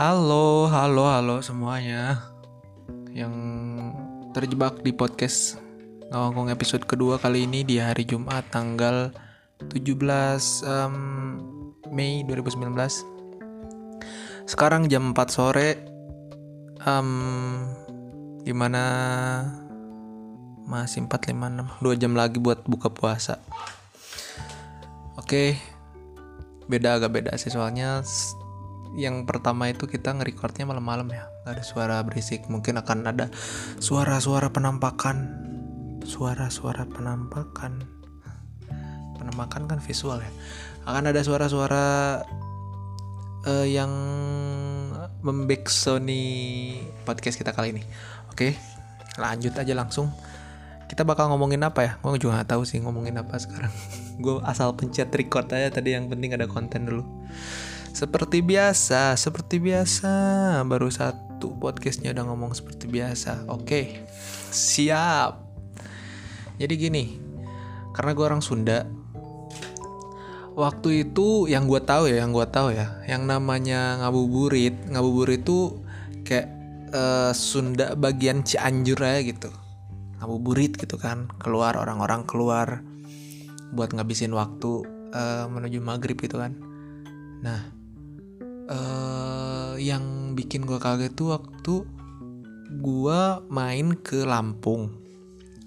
Halo, halo, halo semuanya yang terjebak di podcast Ngawangkong episode kedua kali ini di hari Jumat tanggal 17 um, Mei 2019. Sekarang jam 4 sore, um, di mana masih 4, 5, 6, 2 jam lagi buat buka puasa. Oke, beda agak beda sih soalnya yang pertama itu kita nge-recordnya malam-malam ya. Nggak ada suara berisik. Mungkin akan ada suara-suara penampakan. Suara-suara penampakan. Penampakan kan visual ya. Akan ada suara-suara uh, yang membacksoni podcast kita kali ini. Oke lanjut aja langsung. Kita bakal ngomongin apa ya? Gue juga gak tahu sih ngomongin apa sekarang. Gue asal pencet record aja tadi yang penting ada konten dulu seperti biasa, seperti biasa. Baru satu podcastnya udah ngomong seperti biasa. Oke, siap. Jadi gini, karena gue orang Sunda, waktu itu yang gue tahu ya, yang gue tahu ya, yang namanya ngabuburit, ngabuburit itu kayak uh, Sunda bagian Cianjur aja gitu. Ngabuburit gitu kan, keluar orang-orang keluar buat ngabisin waktu uh, menuju maghrib gitu kan. Nah, uh, yang bikin gue kaget tuh waktu gue main ke Lampung.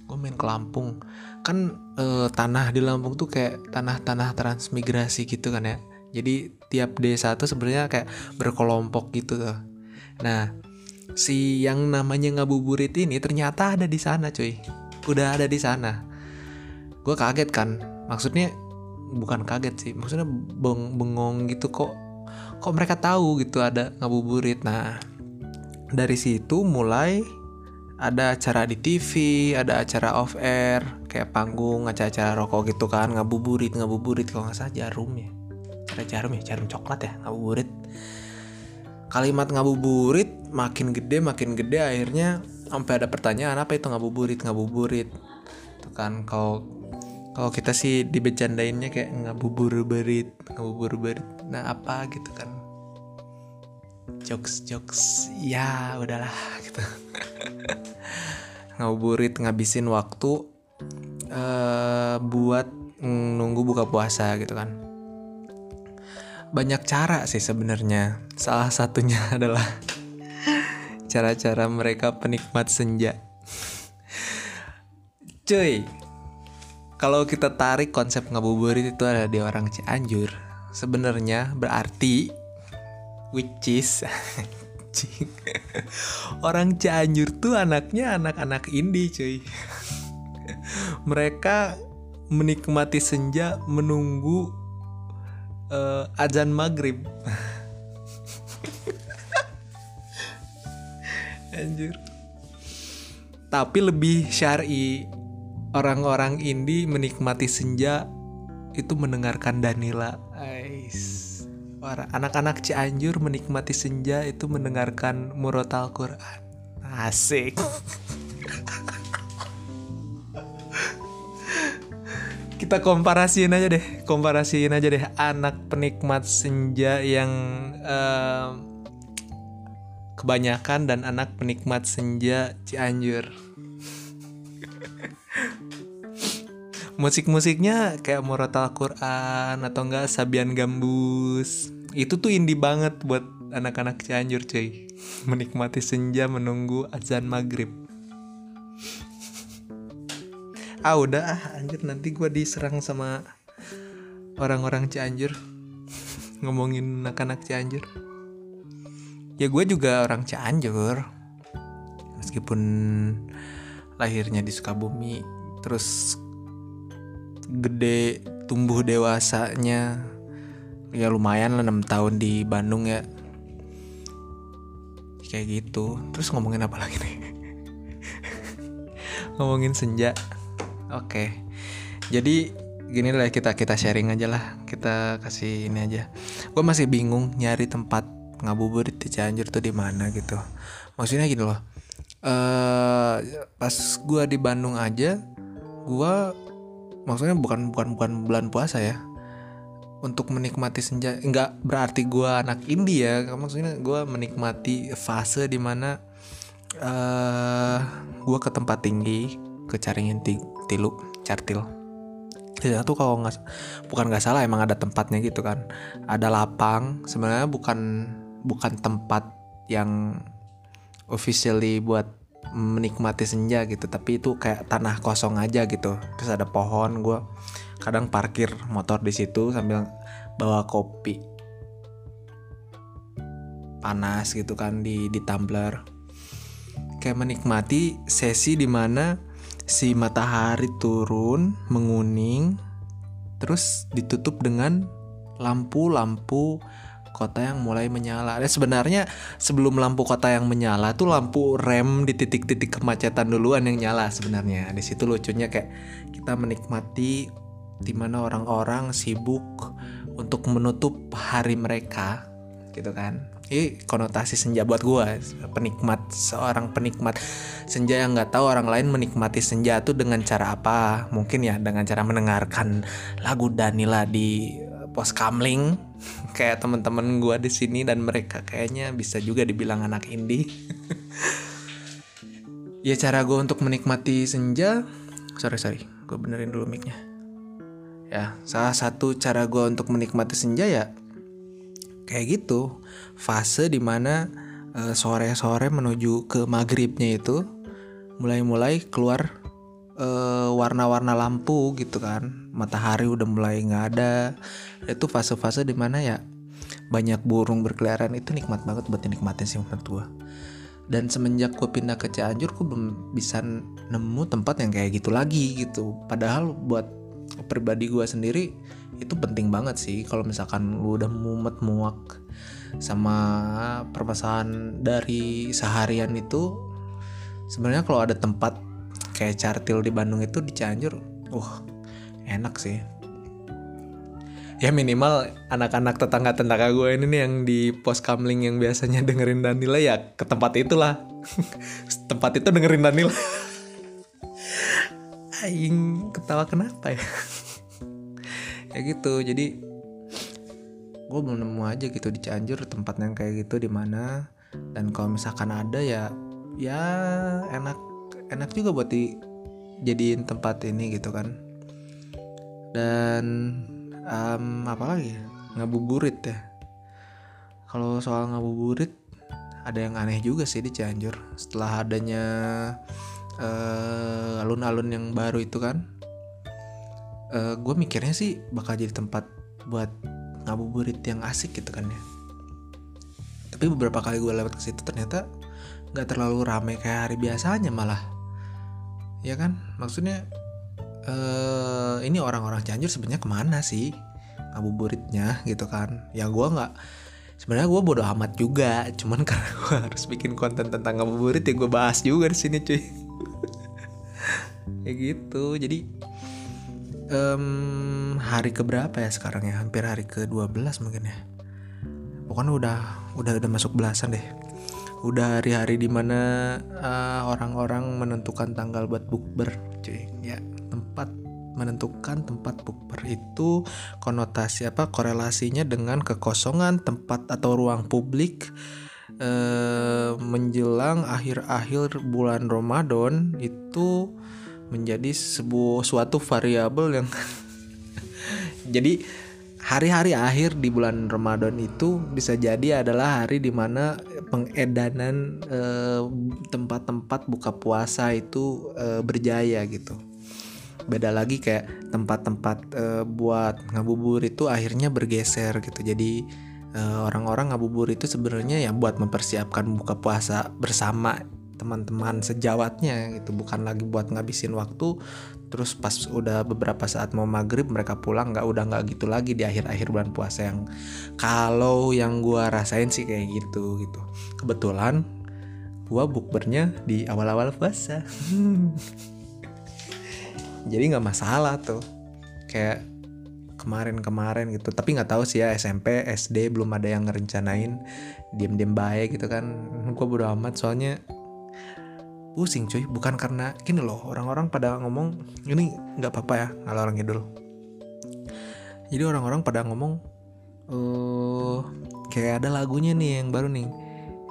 Gue main ke Lampung. Kan uh, tanah di Lampung tuh kayak tanah-tanah transmigrasi gitu kan ya. Jadi tiap desa tuh sebenarnya kayak berkelompok gitu tuh. Nah si yang namanya ngabuburit ini ternyata ada di sana cuy. Udah ada di sana. Gue kaget kan. Maksudnya bukan kaget sih. Maksudnya beng bengong gitu kok kok mereka tahu gitu ada ngabuburit nah dari situ mulai ada acara di TV, ada acara off air, kayak panggung, acara-acara rokok gitu kan, ngabuburit, ngabuburit kalau nggak salah jarum ya, ada jarum ya, jarum coklat ya, ngabuburit. Kalimat ngabuburit makin gede, makin gede, akhirnya sampai ada pertanyaan apa itu ngabuburit, ngabuburit. Itu kan kalau kalau kita sih dibecandainnya kayak ngabubur berit, ngabubur berit. Nah apa gitu kan? Jokes jokes. Ya udahlah gitu. Ngabuburit ngabisin waktu uh, buat nunggu buka puasa gitu kan. Banyak cara sih sebenarnya. Salah satunya adalah cara-cara mereka penikmat senja. Cuy kalau kita tarik konsep ngabuburit itu ada di orang Cianjur. Sebenarnya berarti which is orang Cianjur tuh anaknya anak-anak indie cuy. Mereka menikmati senja menunggu uh, azan maghrib. Anjir tapi lebih syari orang-orang indie menikmati senja itu mendengarkan Danila. Ais Para anak-anak Cianjur menikmati senja itu mendengarkan murotal Quran. Asik. Kita komparasiin aja deh, komparasiin aja deh anak penikmat senja yang uh, kebanyakan dan anak penikmat senja Cianjur. Musik-musiknya kayak Murotal Quran atau enggak Sabian Gambus. Itu tuh indie banget buat anak-anak Cianjur cuy. Menikmati senja menunggu azan maghrib. Ah udah ah anjir. Nanti gue diserang sama orang-orang Cianjur. Ngomongin anak-anak Cianjur. Ya gue juga orang Cianjur. Meskipun lahirnya di Sukabumi terus gede tumbuh dewasanya. Ya lumayan lah 6 tahun di Bandung ya. Kayak gitu. Terus ngomongin apa lagi nih? Ngomongin senja. Oke. Jadi gini lah kita kita sharing aja lah. Kita kasih ini aja. Gue masih bingung nyari tempat ngabuburit di Cianjur tuh di mana gitu. Maksudnya gini loh. Uh, pas gue di Bandung aja gue maksudnya bukan bukan bukan bulan puasa ya. Untuk menikmati senja nggak berarti gue anak indie ya. Maksudnya gue menikmati fase di mana uh, gue ke tempat tinggi ke caringin tilu cartil. Di sana tuh kalau nggak bukan nggak salah emang ada tempatnya gitu kan. Ada lapang sebenarnya bukan bukan tempat yang officially buat menikmati senja gitu. Tapi itu kayak tanah kosong aja gitu. Terus ada pohon gue kadang parkir motor di situ sambil bawa kopi. Panas gitu kan di di tumbler. Kayak menikmati sesi di mana si matahari turun menguning terus ditutup dengan lampu-lampu kota yang mulai menyala. Dan sebenarnya sebelum lampu kota yang menyala tuh lampu rem di titik-titik kemacetan duluan yang nyala sebenarnya. Di situ lucunya kayak kita menikmati di mana orang-orang sibuk untuk menutup hari mereka gitu kan ini konotasi senja buat gue penikmat seorang penikmat senja yang nggak tahu orang lain menikmati senja itu dengan cara apa mungkin ya dengan cara mendengarkan lagu Danila di pos kamling. Kayak teman-teman gue di sini dan mereka kayaknya bisa juga dibilang anak indie. Ya cara gue untuk menikmati senja sorry sorry gue benerin dulu micnya. Ya salah satu cara gue untuk menikmati senja ya kayak gitu. Fase di mana uh, sore-sore menuju ke maghribnya itu mulai-mulai keluar uh, warna-warna lampu gitu kan matahari udah mulai nggak ada. Itu fase-fase di mana ya banyak burung berkeliaran itu nikmat banget buat dinikmatin sih menurut gue dan semenjak gue pindah ke Cianjur gue belum bisa nemu tempat yang kayak gitu lagi gitu. Padahal buat pribadi gue sendiri itu penting banget sih. Kalau misalkan lu udah mumet muak sama permasalahan dari seharian itu sebenarnya kalau ada tempat kayak Cartil di Bandung itu di Cianjur uh enak sih. Ya minimal anak-anak tetangga-tetangga gue ini nih yang di pos kamling yang biasanya dengerin Danila ya ke tempat itulah. Tempat itu dengerin Danila. Aing ketawa kenapa ya? Ya gitu jadi gue belum nemu aja gitu di Cianjur tempat yang kayak gitu di mana. Dan kalau misalkan ada ya ya enak enak juga buat di jadiin tempat ini gitu kan dan um, apa lagi ya? ngabuburit ya. Kalau soal ngabuburit ada yang aneh juga sih di Cianjur. Setelah adanya uh, alun-alun yang baru itu kan uh, eh, gue mikirnya sih bakal jadi tempat buat ngabuburit yang asik gitu kan ya. Tapi beberapa kali gue lewat ke situ ternyata nggak terlalu ramai kayak hari biasanya malah. Ya kan? Maksudnya uh, ini orang-orang Cianjur sebenarnya ke mana sih? Ngabuburitnya gitu kan. Ya gue nggak sebenarnya gue bodoh amat juga. Cuman karena gue harus bikin konten tentang ngabuburit ya gue bahas juga di sini cuy. Kayak gitu. Jadi um, hari keberapa ya sekarang ya? Hampir hari ke 12 mungkin ya. Pokoknya udah udah udah masuk belasan deh. Udah hari-hari di mana uh, eh, orang-orang menentukan tanggal buat bukber cuy. ya menentukan tempat bukber itu konotasi apa korelasinya dengan kekosongan tempat atau ruang publik uh, menjelang akhir-akhir bulan Ramadan itu menjadi sebuah suatu variabel yang jadi hari-hari akhir di bulan Ramadan itu bisa jadi adalah hari di mana pengedanan eh, tempat-tempat buka puasa itu eh, berjaya gitu beda lagi kayak tempat-tempat eh, buat ngabubur itu akhirnya bergeser gitu. Jadi eh, orang-orang ngabubur itu sebenarnya ya buat mempersiapkan buka puasa bersama teman-teman sejawatnya gitu. Bukan lagi buat ngabisin waktu terus pas udah beberapa saat mau maghrib mereka pulang nggak udah nggak gitu lagi di akhir-akhir bulan puasa yang kalau yang gue rasain sih kayak gitu gitu. Kebetulan gue bukbernya di awal-awal puasa jadi nggak masalah tuh. Kayak kemarin-kemarin gitu. Tapi nggak tahu sih ya SMP SD belum ada yang ngerencanain diem-diem baik gitu kan. Gue bodo amat soalnya pusing cuy. Bukan karena gini loh orang-orang pada ngomong ini nggak apa-apa ya ngalor ngidul. Jadi orang-orang pada ngomong oh kayak ada lagunya nih yang baru nih.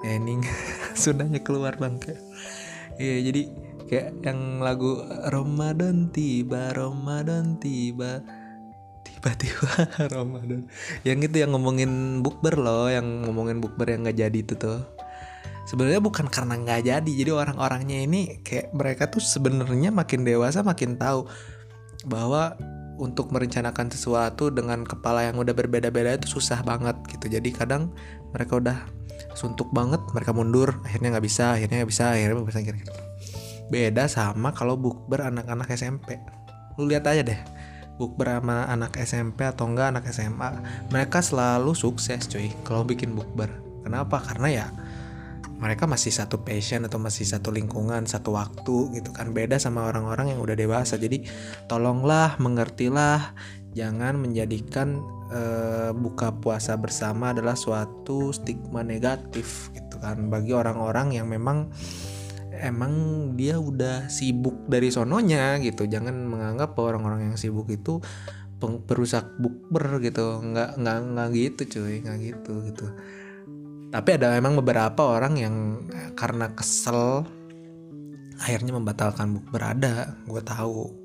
Ening Sundanya keluar bang Iya jadi kayak yang lagu Ramadan tiba Ramadan tiba. Tiba-tiba Ramadan. Yang itu yang ngomongin bukber loh yang ngomongin bukber yang nggak jadi itu tuh. Sebenarnya bukan karena nggak jadi jadi orang-orangnya ini kayak mereka tuh sebenarnya makin dewasa makin tahu bahwa untuk merencanakan sesuatu dengan kepala yang udah berbeda-beda itu susah banget gitu. Jadi kadang mereka udah suntuk banget mereka mundur akhirnya nggak bisa akhirnya nggak bisa akhirnya nggak bisa gitu beda sama kalau bukber anak-anak SMP lu lihat aja deh bukber sama anak SMP atau enggak anak SMA mereka selalu sukses cuy kalau bikin bukber. Kenapa? Karena ya mereka masih satu passion atau masih satu lingkungan, satu waktu gitu kan. Beda sama orang-orang yang udah dewasa. Jadi tolonglah, mengertilah, jangan menjadikan uh, buka puasa bersama adalah suatu stigma negatif gitu kan. Bagi orang-orang yang memang emang dia udah sibuk dari sononya gitu. Jangan menganggap orang-orang yang sibuk itu perusak bukber gitu. Nggak nggak nggak gitu cuy. Nggak gitu gitu. Tapi ada memang beberapa orang yang eh, karena kesel akhirnya membatalkan bukber ada gue tahu.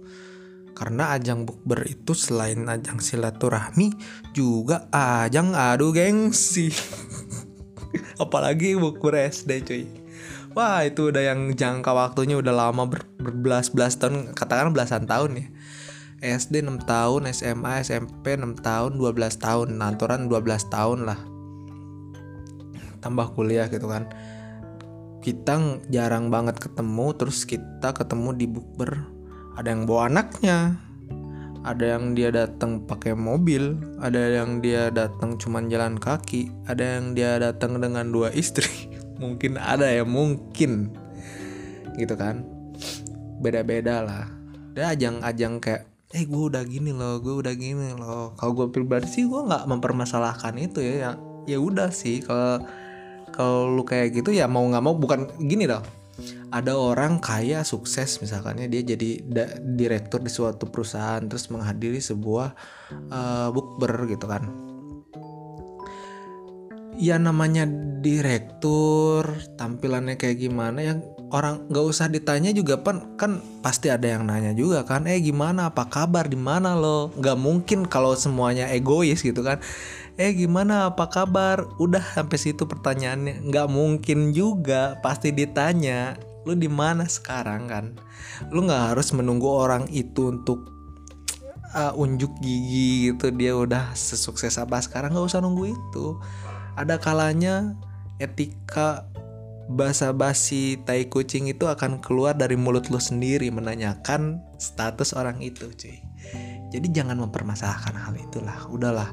Karena ajang bukber itu selain ajang silaturahmi juga ajang adu gengsi. Apalagi bukber SD cuy wah itu udah yang jangka waktunya udah lama ber berbelas-belas tahun katakan belasan tahun ya. SD 6 tahun SMA SMP 6 tahun 12 tahun. Nanturan 12 tahun lah. Tambah kuliah gitu kan. Kita jarang banget ketemu terus kita ketemu di bukber. Ada yang bawa anaknya ada yang dia datang pakai mobil ada yang dia datang cuman jalan kaki ada yang dia datang dengan dua istri mungkin ada ya mungkin. Gitu kan. Beda-beda lah. Ada ajang-ajang kayak eh gue udah gini loh gue udah gini loh. Kalau gue pribadi sih gue nggak mempermasalahkan itu ya ya, ya udah sih. Kalau kalau lu kayak gitu ya mau nggak mau bukan gini dong. Ada orang kaya sukses misalkannya dia jadi direktur di suatu perusahaan terus menghadiri sebuah uh, bukber gitu kan ya namanya direktur tampilannya kayak gimana yang orang nggak usah ditanya juga pan. Kan pasti ada yang nanya juga kan eh gimana? Apa kabar? Di mana lo? Nggak mungkin kalau semuanya egois gitu kan. Eh gimana? Apa kabar? Udah sampai situ pertanyaannya. Nggak mungkin juga pasti ditanya lu di mana sekarang? kan. Lu nggak harus menunggu orang itu untuk uh, unjuk gigi gitu dia udah sesukses apa sekarang. Nggak usah nunggu itu ada kalanya etika basa-basi tai kucing itu akan keluar dari mulut lu sendiri menanyakan status orang itu cuy. Jadi jangan mempermasalahkan hal itulah. Udahlah.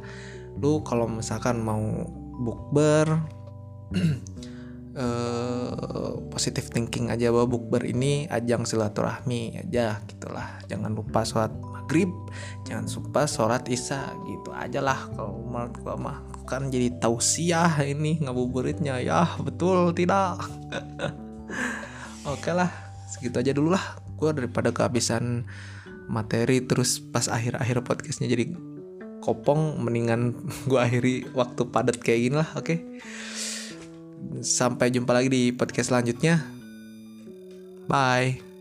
Lu kalau misalkan mau bukber uh, positive thinking aja bahwa bukber ini ajang silaturahmi aja gitulah. Jangan lupa sholat maghrib jangan lupa sholat isya gitu aja lah kalau menurut gua mah. Kan jadi tausiah ini ngabuburitnya. Ya betul tidak. Oke lah segitu aja dulu lah. Gue daripada kehabisan materi terus pas akhir-akhir podcastnya jadi kopong mendingan gue akhiri waktu padat kayak gini lah oke? Okay? sampai jumpa lagi di podcast selanjutnya. Bye